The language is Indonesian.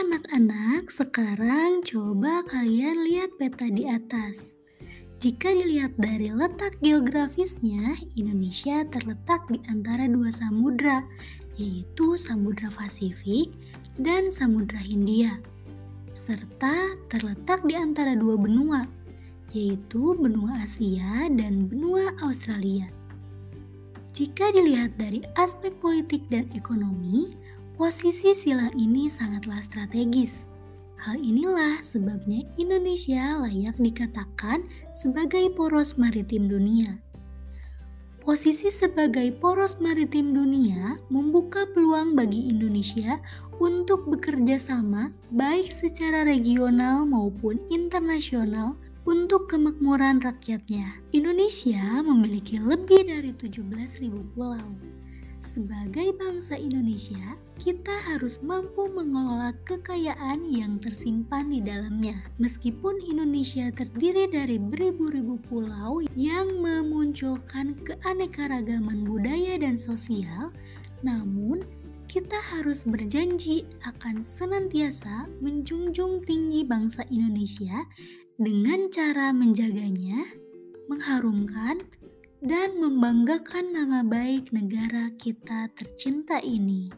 anak-anak, sekarang coba kalian lihat peta di atas. Jika dilihat dari letak geografisnya, Indonesia terletak di antara dua samudra, yaitu Samudra Pasifik dan Samudra Hindia, serta terletak di antara dua benua, yaitu benua Asia dan benua Australia. Jika dilihat dari aspek politik dan ekonomi, Posisi silang ini sangatlah strategis. Hal inilah sebabnya Indonesia layak dikatakan sebagai poros maritim dunia. Posisi sebagai poros maritim dunia membuka peluang bagi Indonesia untuk bekerja sama baik secara regional maupun internasional untuk kemakmuran rakyatnya. Indonesia memiliki lebih dari 17.000 pulau. Sebagai bangsa Indonesia, kita harus mampu mengelola kekayaan yang tersimpan di dalamnya. Meskipun Indonesia terdiri dari beribu-ribu pulau yang memunculkan keanekaragaman budaya dan sosial, namun kita harus berjanji akan senantiasa menjunjung tinggi bangsa Indonesia dengan cara menjaganya, mengharumkan, dan membanggakan nama baik negara kita tercinta ini.